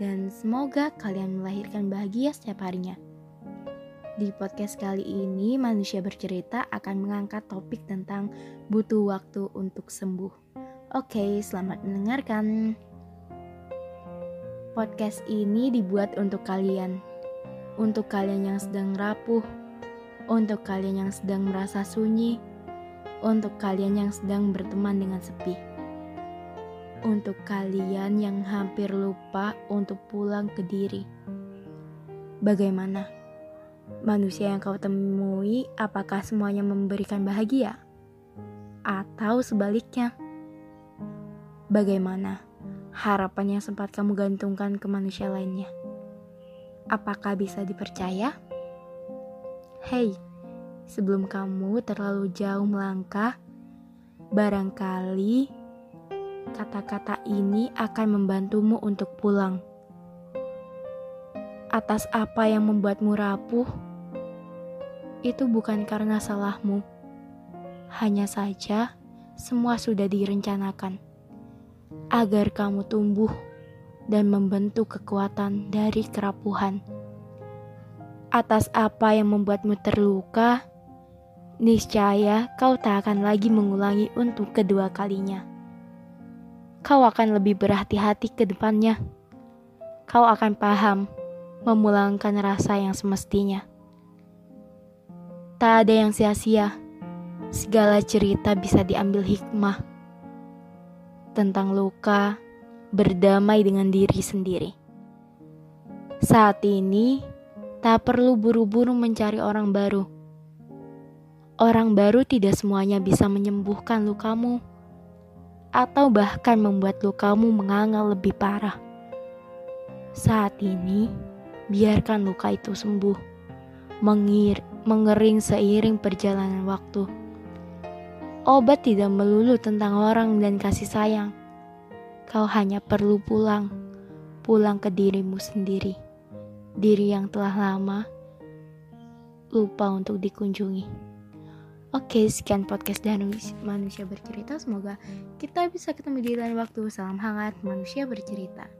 Dan semoga kalian melahirkan bahagia setiap harinya. Di podcast kali ini, manusia bercerita akan mengangkat topik tentang butuh waktu untuk sembuh. Oke, selamat mendengarkan. Podcast ini dibuat untuk kalian, untuk kalian yang sedang rapuh, untuk kalian yang sedang merasa sunyi, untuk kalian yang sedang berteman dengan sepi, untuk kalian yang hampir lupa untuk pulang ke diri. Bagaimana? Manusia yang kau temui, apakah semuanya memberikan bahagia? Atau sebaliknya? Bagaimana harapan yang sempat kamu gantungkan ke manusia lainnya? Apakah bisa dipercaya? Hei, sebelum kamu terlalu jauh melangkah, barangkali kata-kata ini akan membantumu untuk pulang atas apa yang membuatmu rapuh, itu bukan karena salahmu. Hanya saja, semua sudah direncanakan agar kamu tumbuh dan membentuk kekuatan dari kerapuhan. Atas apa yang membuatmu terluka, niscaya kau tak akan lagi mengulangi untuk kedua kalinya. Kau akan lebih berhati-hati ke depannya. Kau akan paham memulangkan rasa yang semestinya. Tak ada yang sia-sia, segala cerita bisa diambil hikmah tentang luka, berdamai dengan diri sendiri. Saat ini, tak perlu buru-buru mencari orang baru. Orang baru tidak semuanya bisa menyembuhkan lukamu, atau bahkan membuat lukamu menganga lebih parah. Saat ini, biarkan luka itu sembuh, mengir, mengering seiring perjalanan waktu. Obat tidak melulu tentang orang dan kasih sayang. Kau hanya perlu pulang, pulang ke dirimu sendiri, diri yang telah lama lupa untuk dikunjungi. Oke, sekian podcast dan manusia bercerita. Semoga kita bisa ketemu di lain waktu. Salam hangat, manusia bercerita.